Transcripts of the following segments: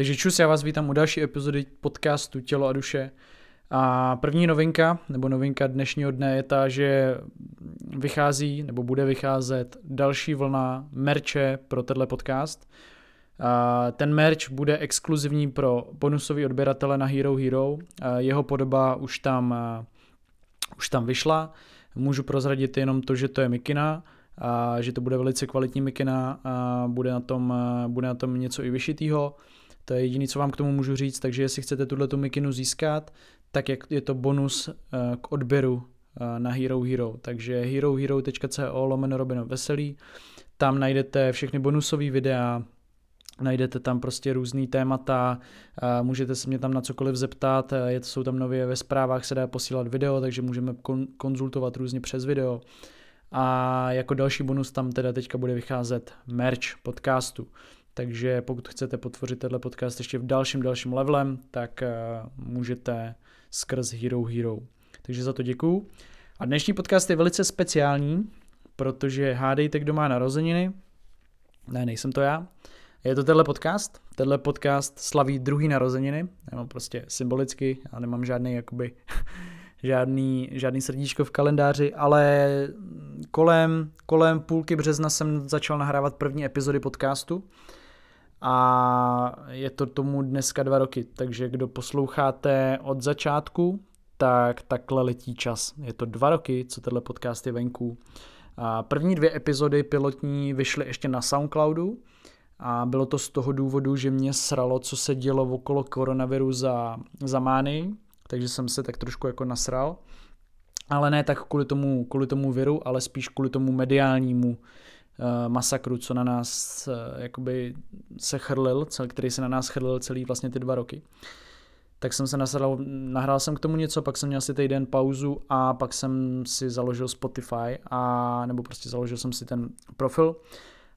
Takže čus, já vás vítám u další epizody podcastu Tělo a duše. A první novinka, nebo novinka dnešního dne je ta, že vychází, nebo bude vycházet další vlna merče pro tenhle podcast. A ten merch bude exkluzivní pro bonusový odběratele na Hero Hero. A jeho podoba už tam, už tam vyšla. Můžu prozradit jenom to, že to je mikina, a že to bude velice kvalitní mikina a bude na tom, bude na tom něco i vyšitýho. To je jediné, co vám k tomu můžu říct, takže jestli chcete tuhle tu mikinu získat, tak jak je to bonus eh, k odběru eh, na Hero Hero. Takže herohero.co lomeno Robino Veselý, tam najdete všechny bonusové videa, najdete tam prostě různý témata, můžete se mě tam na cokoliv zeptat, je, jsou tam nově ve zprávách se dá posílat video, takže můžeme konzultovat různě přes video. A jako další bonus tam teda teďka bude vycházet merch podcastu. Takže pokud chcete potvořit tenhle podcast ještě v dalším dalším levelem, tak uh, můžete skrz Hero Hero. Takže za to děkuju. A dnešní podcast je velice speciální, protože hádejte, kdo má narozeniny. Ne, nejsem to já. Je to tenhle podcast. Tenhle podcast slaví druhý narozeniny, nebo prostě symbolicky, já nemám žádný jakoby žádný, žádný srdíčko v kalendáři, ale kolem, kolem půlky března jsem začal nahrávat první epizody podcastu a je to tomu dneska dva roky, takže kdo posloucháte od začátku, tak takhle letí čas. Je to dva roky, co tenhle podcast je venku. A první dvě epizody pilotní vyšly ještě na Soundcloudu a bylo to z toho důvodu, že mě sralo, co se dělo okolo koronaviru za, za mány, takže jsem se tak trošku jako nasral. Ale ne tak kvůli tomu, kvůli tomu viru, ale spíš kvůli tomu mediálnímu masakru, co na nás uh, jakoby se chrlil, který se na nás chrlil celý vlastně ty dva roky. Tak jsem se nasral, nahrál jsem k tomu něco, pak jsem měl si týden pauzu a pak jsem si založil Spotify a nebo prostě založil jsem si ten profil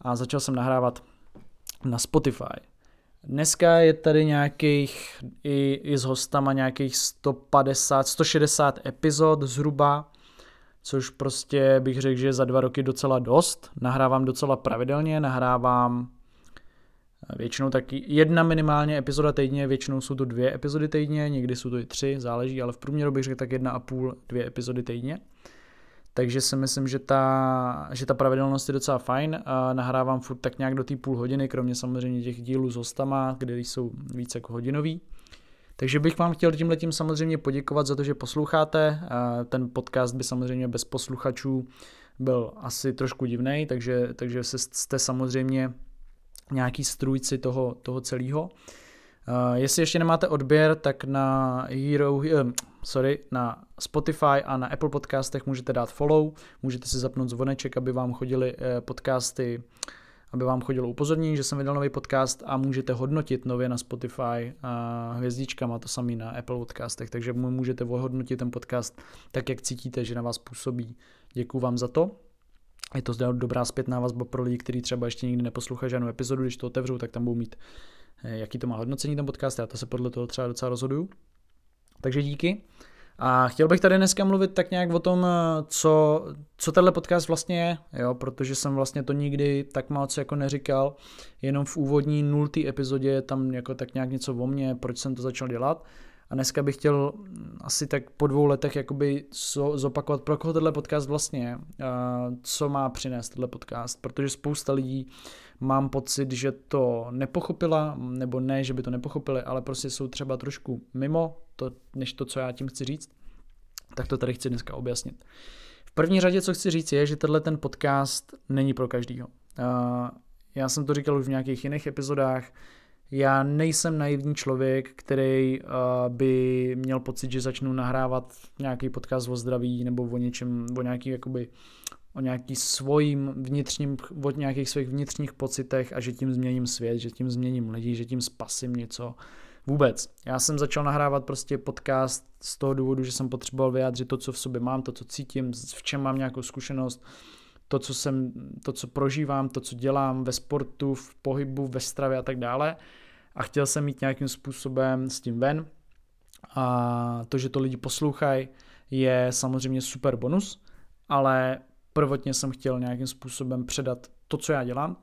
a začal jsem nahrávat na Spotify. Dneska je tady nějakých i, i s hostama nějakých 150, 160 epizod zhruba, což prostě bych řekl, že za dva roky docela dost. Nahrávám docela pravidelně, nahrávám eh, většinou taky jedna minimálně epizoda týdně, většinou jsou to dvě epizody týdně, někdy jsou to i tři, záleží, ale v průměru bych řekl tak jedna a půl, dvě epizody týdně. Takže si myslím, že ta, že ta pravidelnost je docela fajn. A nahrávám furt tak nějak do té půl hodiny, kromě samozřejmě těch dílů s hostama, kde jsou víc jako hodinový. Takže bych vám chtěl tím letím samozřejmě poděkovat za to, že posloucháte. Ten podcast by samozřejmě bez posluchačů byl asi trošku divný, takže, takže jste samozřejmě nějaký strůjci toho, toho celého. Jestli ještě nemáte odběr, tak na Hero, uh, sorry, na Spotify a na Apple podcastech můžete dát follow, můžete si zapnout zvoneček, aby vám chodili uh, podcasty, aby vám chodilo upozornění, že jsem vydal nový podcast a můžete hodnotit nově na Spotify uh, hvězdičkama, to samý na Apple podcastech, takže můžete ohodnotit ten podcast tak, jak cítíte, že na vás působí. Děkuji vám za to. Je to dobrá zpětná vazba pro lidi, kteří třeba ještě nikdy neposlouchají žádnou epizodu, když to otevřou, tak tam budou mít Eh, jaký to má hodnocení ten podcast, já to se podle toho třeba docela rozhoduju. Takže díky. A chtěl bych tady dneska mluvit tak nějak o tom, co, co tenhle podcast vlastně je, jo, protože jsem vlastně to nikdy tak moc jako neříkal, jenom v úvodní nultý epizodě je tam jako tak nějak něco o mně, proč jsem to začal dělat. A dneska bych chtěl asi tak po dvou letech jakoby zopakovat, pro koho tenhle podcast vlastně je, co má přinést tenhle podcast, protože spousta lidí mám pocit, že to nepochopila, nebo ne, že by to nepochopili, ale prostě jsou třeba trošku mimo to, než to, co já tím chci říct, tak to tady chci dneska objasnit. V první řadě, co chci říct, je, že tenhle ten podcast není pro každýho. Já jsem to říkal už v nějakých jiných epizodách, já nejsem naivní člověk, který uh, by měl pocit, že začnu nahrávat nějaký podcast o zdraví nebo o něčem, o nějaký jakoby o nějaký svojím vnitřním, o nějakých svých vnitřních pocitech a že tím změním svět, že tím změním lidi, že tím spasím něco. Vůbec. Já jsem začal nahrávat prostě podcast z toho důvodu, že jsem potřeboval vyjádřit to, co v sobě mám, to, co cítím, v čem mám nějakou zkušenost, to, co jsem, to, co prožívám, to, co dělám ve sportu, v pohybu, ve stravě a tak dále. A chtěl jsem mít nějakým způsobem s tím ven. A to, že to lidi poslouchají, je samozřejmě super bonus, ale prvotně jsem chtěl nějakým způsobem předat to, co já dělám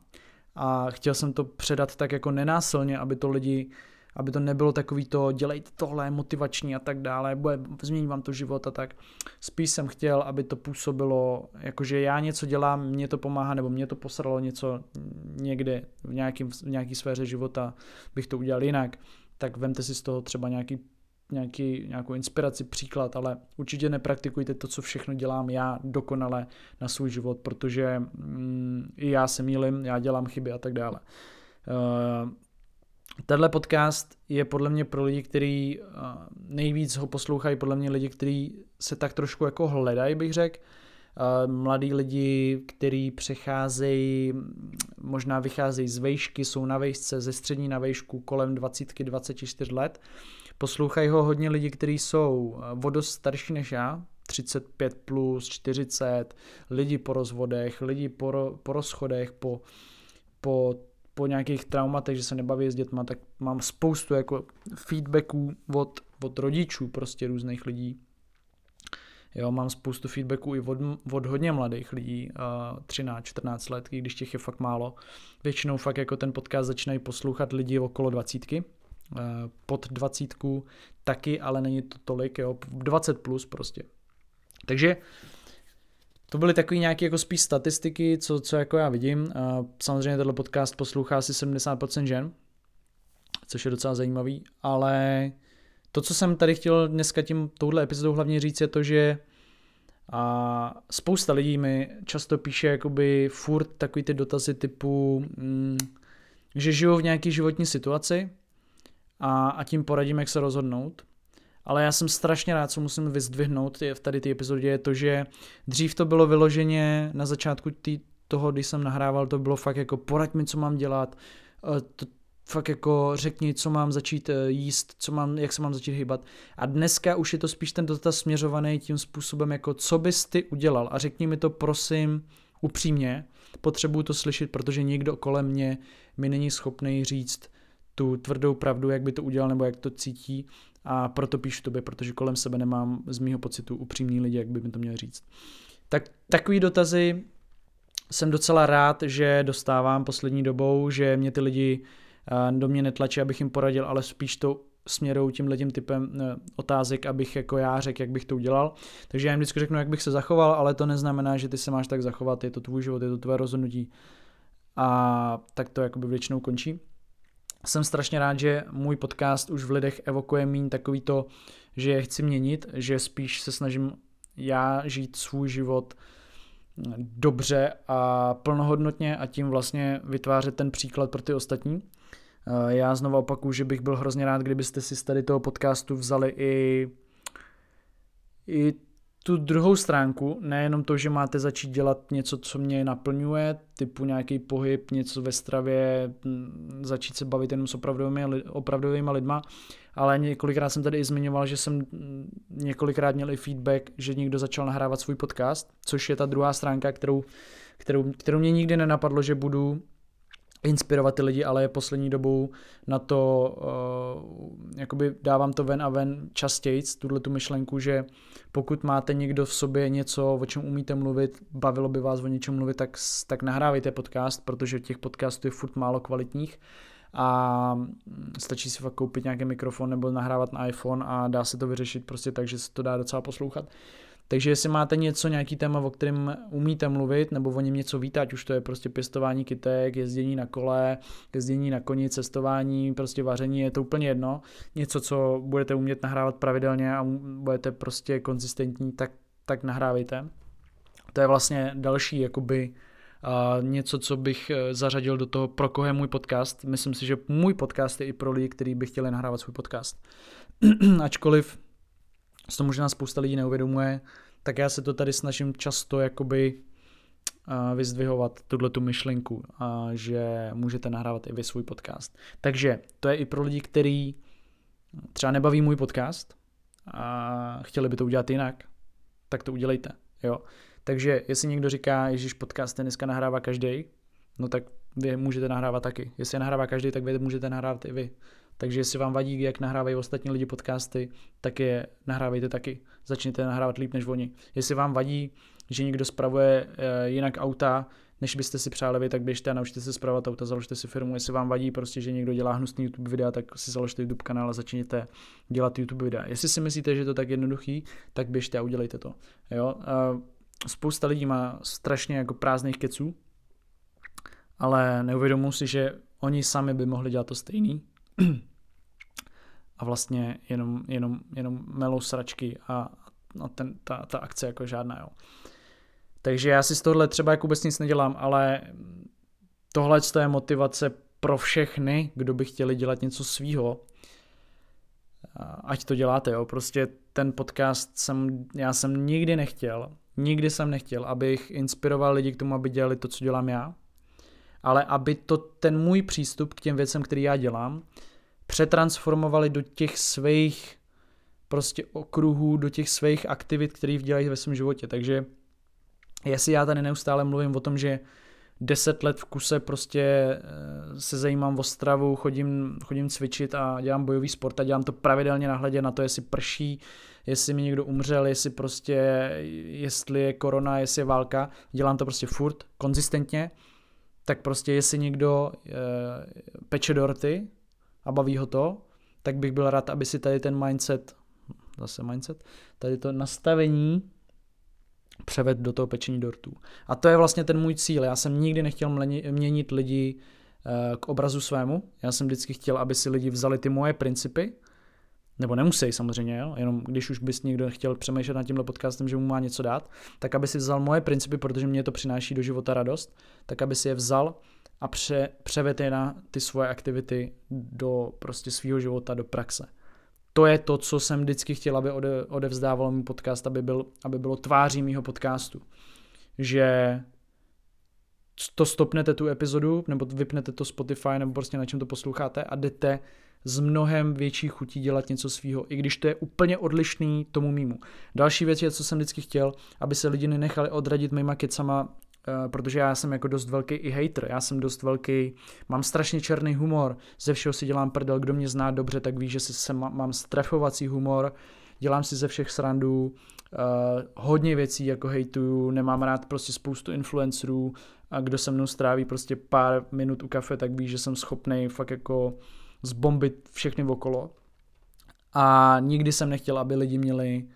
a chtěl jsem to předat tak jako nenásilně, aby to lidi aby to nebylo takový to, dělejte tohle, motivační a tak dále, bude, změní vám to život a tak. Spíš jsem chtěl, aby to působilo, jakože já něco dělám, mě to pomáhá, nebo mě to posralo něco někde v, nějakým, v nějaký sféře života, bych to udělal jinak, tak vemte si z toho třeba nějaký nějaký, nějakou inspiraci, příklad, ale určitě nepraktikujte to, co všechno dělám já dokonale na svůj život, protože mm, i já se mýlim, já dělám chyby a tak dále. Uh, Tenhle podcast je podle mě pro lidi, kteří uh, nejvíc ho poslouchají, podle mě lidi, kteří se tak trošku jako hledají, bych řekl. Uh, mladí lidi, kteří přecházejí, možná vycházejí z vejšky, jsou na vejšce, ze střední na vejšku kolem 20-24 let. Poslouchají ho hodně lidi, kteří jsou vodost starší než já, 35 plus, 40, lidi po rozvodech, lidi po, po rozchodech, po, po po nějakých traumatech, že se nebaví s dětma, tak mám spoustu jako feedbacků od, od rodičů prostě různých lidí. Jo, mám spoustu feedbacků i od, od hodně mladých lidí, uh, 13, 14 let, když těch je fakt málo. Většinou fakt jako ten podcast začínají poslouchat lidi okolo dvacítky, uh, pod dvacítku taky, ale není to tolik, jo, 20 plus prostě. Takže to byly takové nějaké jako spíš statistiky, co, co jako já vidím. Samozřejmě tenhle podcast poslouchá asi 70% žen, což je docela zajímavý, ale to, co jsem tady chtěl dneska tím touhle epizodou hlavně říct, je to, že a spousta lidí mi často píše jakoby furt takový ty dotazy typu, mm, že žijou v nějaké životní situaci a, a tím poradím, jak se rozhodnout ale já jsem strašně rád, co musím vyzdvihnout v tady té epizodě, je to, že dřív to bylo vyloženě na začátku tý, toho, když jsem nahrával, to bylo fakt jako poraď mi, co mám dělat, eh, to, fakt jako řekni, co mám začít eh, jíst, co mám, jak se mám začít hýbat. A dneska už je to spíš ten dotaz směřovaný tím způsobem, jako co bys ty udělal a řekni mi to prosím upřímně, potřebuju to slyšet, protože někdo kolem mě mi není schopný říct tu tvrdou pravdu, jak by to udělal nebo jak to cítí a proto píšu tobě, protože kolem sebe nemám z mýho pocitu upřímný lidi, jak by mi to měl říct. Tak takový dotazy jsem docela rád, že dostávám poslední dobou, že mě ty lidi eh, do mě netlačí, abych jim poradil, ale spíš to směrou tím tím typem eh, otázek, abych jako já řekl, jak bych to udělal. Takže já jim vždycky řeknu, jak bych se zachoval, ale to neznamená, že ty se máš tak zachovat, je to tvůj život, je to tvoje rozhodnutí. A tak to jakoby většinou končí jsem strašně rád, že můj podcast už v lidech evokuje míň takový to, že je chci měnit, že spíš se snažím já žít svůj život dobře a plnohodnotně a tím vlastně vytvářet ten příklad pro ty ostatní. Eh, já znovu opakuju, že bych byl hrozně rád, kdybyste si z tady toho podcastu vzali i, i tu druhou stránku, nejenom to, že máte začít dělat něco, co mě naplňuje, typu nějaký pohyb, něco ve stravě, začít se bavit jenom s opravdovými, opravdovými lidma, ale několikrát jsem tady i zmiňoval, že jsem několikrát měl i feedback, že někdo začal nahrávat svůj podcast, což je ta druhá stránka, kterou, kterou, kterou mě nikdy nenapadlo, že budu inspirovat ty lidi, ale poslední dobou na to uh, jakoby dávám to ven a ven častěji, tuhle tu myšlenku, že pokud máte někdo v sobě něco, o čem umíte mluvit, bavilo by vás o něčem mluvit, tak, tak nahrávejte podcast, protože těch podcastů je furt málo kvalitních a stačí si fakt koupit nějaký mikrofon nebo nahrávat na iPhone a dá se to vyřešit prostě tak, že se to dá docela poslouchat. Takže jestli máte něco, nějaký téma, o kterém umíte mluvit, nebo o něm něco víte, ať už to je prostě pěstování kytek, jezdění na kole, jezdění na koni, cestování, prostě vaření, je to úplně jedno. Něco, co budete umět nahrávat pravidelně a budete prostě konzistentní, tak, tak nahrávejte. To je vlastně další jakoby uh, něco, co bych e, zařadil do toho, pro koho je můj podcast. Myslím si, že můj podcast je i pro lidi, kteří by chtěli nahrávat svůj podcast. Ačkoliv to možná spousta lidí neuvědomuje, tak já se to tady snažím často jakoby vyzdvihovat tuhle tu myšlenku, a že můžete nahrávat i vy svůj podcast. Takže to je i pro lidi, kteří třeba nebaví můj podcast a chtěli by to udělat jinak, tak to udělejte. Jo. Takže jestli někdo říká, Ježíš podcast dneska nahrává každý, no tak vy můžete nahrávat taky. Jestli je nahrává každý, tak vy můžete nahrávat i vy. Takže jestli vám vadí, jak nahrávají ostatní lidi podcasty, tak je nahrávejte taky. Začněte nahrávat líp než oni. Jestli vám vadí, že někdo spravuje eh, jinak auta, než byste si přáli vy, tak běžte a naučte se zpravovat auta, založte si firmu, jestli vám vadí prostě, že někdo dělá hnusný YouTube videa, tak si založte YouTube kanál a začněte dělat YouTube videa. Jestli si myslíte, že je to tak jednoduchý, tak běžte a udělejte to. Jo? Spousta lidí má strašně jako prázdných keců, ale neuvědomuji si, že oni sami by mohli dělat to stejný a vlastně jenom, jenom, jenom melou sračky a, a ten, ta, ta akce jako žádná. Jo. Takže já si z tohohle třeba jako vůbec nic nedělám, ale tohle je motivace pro všechny, kdo by chtěli dělat něco svýho. Ať to děláte, jo. Prostě ten podcast jsem, já jsem nikdy nechtěl, nikdy jsem nechtěl, abych inspiroval lidi k tomu, aby dělali to, co dělám já, ale aby to ten můj přístup k těm věcem, který já dělám, přetransformovali do těch svých prostě okruhů, do těch svých aktivit, které dělají ve svém životě. Takže jestli já tady neustále mluvím o tom, že deset let v kuse prostě eh, se zajímám o stravu, chodím, chodím cvičit a dělám bojový sport a dělám to pravidelně na hledě na to, jestli prší, jestli mi někdo umřel, jestli prostě, jestli je korona, jestli je válka, dělám to prostě furt, konzistentně, tak prostě jestli někdo e, peče dorty a baví ho to, tak bych byl rád, aby si tady ten mindset, zase mindset, tady to nastavení převed do toho pečení dortů. A to je vlastně ten můj cíl. Já jsem nikdy nechtěl měnit lidi eh, k obrazu svému. Já jsem vždycky chtěl, aby si lidi vzali ty moje principy, nebo nemusí samozřejmě, jo? jenom když už bys někdo chtěl přemýšlet nad tímhle podcastem, že mu má něco dát, tak aby si vzal moje principy, protože mě to přináší do života radost, tak aby si je vzal a pře, převedl je na ty svoje aktivity do prostě svého života, do praxe to je to, co jsem vždycky chtěl, aby ode, odevzdával můj podcast, aby, byl, aby bylo tváří mýho podcastu. Že to stopnete tu epizodu, nebo vypnete to Spotify, nebo prostě na čem to posloucháte a jdete s mnohem větší chutí dělat něco svýho, i když to je úplně odlišný tomu mýmu. Další věc je, co jsem vždycky chtěl, aby se lidi nenechali odradit mýma kecama protože já jsem jako dost velký i hater, já jsem dost velký, mám strašně černý humor, ze všeho si dělám prdel, kdo mě zná dobře, tak ví, že si se, mám strefovací humor, dělám si ze všech srandů, uh, hodně věcí jako hejtuju, nemám rád prostě spoustu influencerů a kdo se mnou stráví prostě pár minut u kafe, tak ví, že jsem schopný fakt jako zbombit všechny okolo. A nikdy jsem nechtěl, aby lidi měli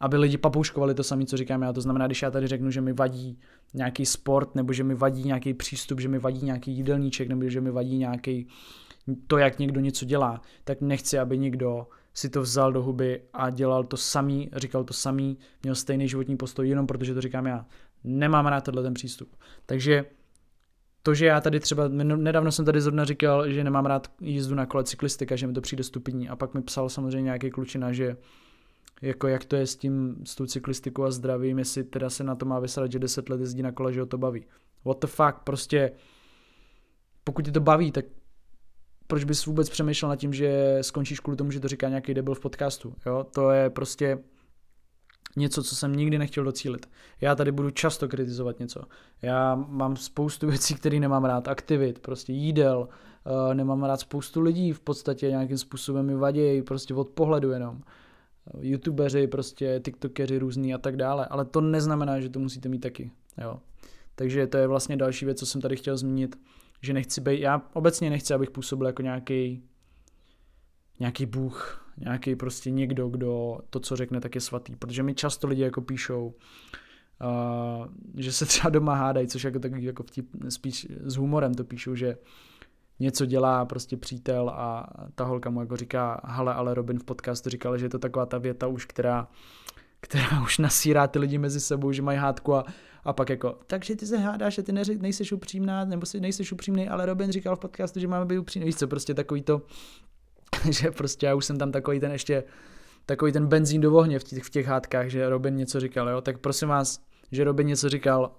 aby lidi papouškovali to samé, co říkám já. To znamená, když já tady řeknu, že mi vadí nějaký sport, nebo že mi vadí nějaký přístup, že mi vadí nějaký jídelníček, nebo že mi vadí nějaký to, jak někdo něco dělá, tak nechci, aby někdo si to vzal do huby a dělal to samý, říkal to samý, měl stejný životní postoj, jenom protože to říkám já. Nemám rád tenhle ten přístup. Takže to, že já tady třeba, nedávno jsem tady zrovna říkal, že nemám rád jízdu na kole cyklistika, že mi to přijde stupidní a pak mi psal samozřejmě nějaký klučina, že jako jak to je s tím, s tou cyklistikou a zdravím, jestli teda se na to má vysrat, že 10 let jezdí na kole, že ho to baví. What the fuck, prostě pokud tě to baví, tak proč bys vůbec přemýšlel nad tím, že skončíš kvůli tomu, že to říká nějaký debil v podcastu, jo? To je prostě něco, co jsem nikdy nechtěl docílit. Já tady budu často kritizovat něco. Já mám spoustu věcí, které nemám rád, aktivit, prostě jídel, uh, nemám rád spoustu lidí, v podstatě nějakým způsobem mi vadějí, prostě od pohledu jenom youtubeři, prostě tiktokeři různý a tak dále, ale to neznamená, že to musíte mít taky, jo. Takže to je vlastně další věc, co jsem tady chtěl zmínit, že nechci být, já obecně nechci, abych působil jako nějaký nějaký bůh, nějaký prostě někdo, kdo to, co řekne, tak je svatý, protože mi často lidi jako píšou, uh, že se třeba doma hádají, což jako tak jako vtip, spíš s humorem to píšou, že něco dělá prostě přítel a ta holka mu jako říká, hele, ale Robin v podcastu říkal, že je to taková ta věta už, která, která už nasírá ty lidi mezi sebou, že mají hádku a, a pak jako, takže ty se hádáš a ty neři, nejseš upřímná, nebo si nejseš upřímný, ale Robin říkal v podcastu, že máme být upřímný, víš co, prostě takový to, že prostě já už jsem tam takový ten ještě, takový ten benzín do ohně v těch, v těch hádkách, že Robin něco říkal, jo, tak prosím vás, že Robin něco říkal,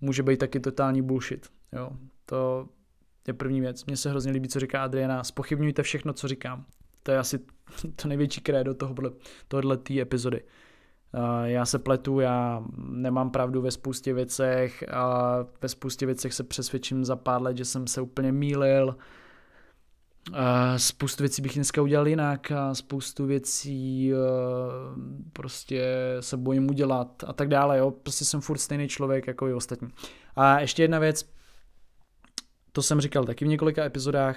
může být taky totální bullshit, jo, to to je první věc. Mně se hrozně líbí, co říká Adriana. Spochybňujte všechno, co říkám. To je asi to největší krédo tohohle, tohohle tý epizody. Já se pletu, já nemám pravdu ve spoustě věcech a ve spoustě věcech se přesvědčím za pár let, že jsem se úplně mýlil. Uh, spoustu věcí bych dneska udělal jinak a spoustu věcí uh, prostě se bojím udělat a tak dále, jo. Prostě jsem furt stejný člověk jako i ostatní. A ještě jedna věc, to jsem říkal taky v několika epizodách,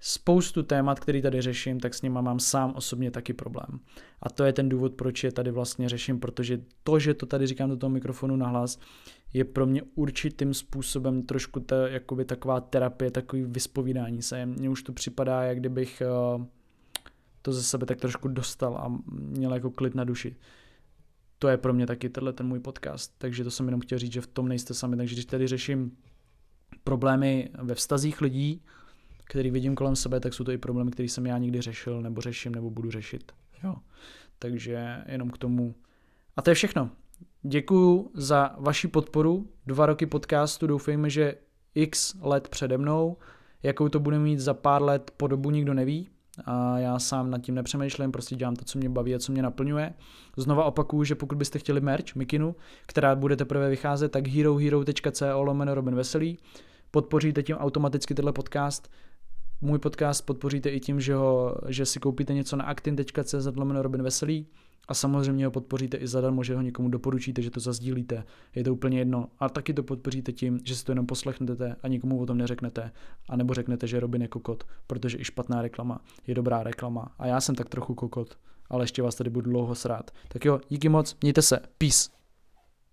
spoustu témat, který tady řeším, tak s nima mám sám osobně taky problém. A to je ten důvod, proč je tady vlastně řeším, protože to, že to tady říkám do toho mikrofonu nahlas, je pro mě určitým způsobem trošku ta, jakoby taková terapie, takový vyspovídání se. Mně už to připadá, jak kdybych uh, to ze sebe tak trošku dostal a měl jako klid na duši. To je pro mě taky tenhle ten můj podcast, takže to jsem jenom chtěl říct, že v tom nejste sami, takže když tady řeším problémy ve vztazích lidí, který vidím kolem sebe, tak jsou to i problémy, které jsem já nikdy řešil, nebo řeším, nebo budu řešit. Jo. Takže jenom k tomu. A to je všechno. Děkuju za vaši podporu. Dva roky podcastu, doufejme, že x let přede mnou. Jakou to bude mít za pár let po dobu nikdo neví. A já sám nad tím nepřemýšlím, prostě dělám to, co mě baví a co mě naplňuje. Znova opakuju, že pokud byste chtěli merch Mikinu, která bude teprve vycházet, tak herohero.co lomeno Robin Veselý. Podpoříte tím automaticky tenhle podcast můj podcast podpoříte i tím, že, ho, že si koupíte něco na actin.cz Robin Veselý a samozřejmě ho podpoříte i zadarmo, že ho někomu doporučíte, že to zazdílíte. Je to úplně jedno. A taky to podpoříte tím, že si to jenom poslechnete a nikomu o tom neřeknete. A nebo řeknete, že Robin je kokot, protože i špatná reklama je dobrá reklama. A já jsem tak trochu kokot, ale ještě vás tady budu dlouho srát. Tak jo, díky moc, mějte se, peace.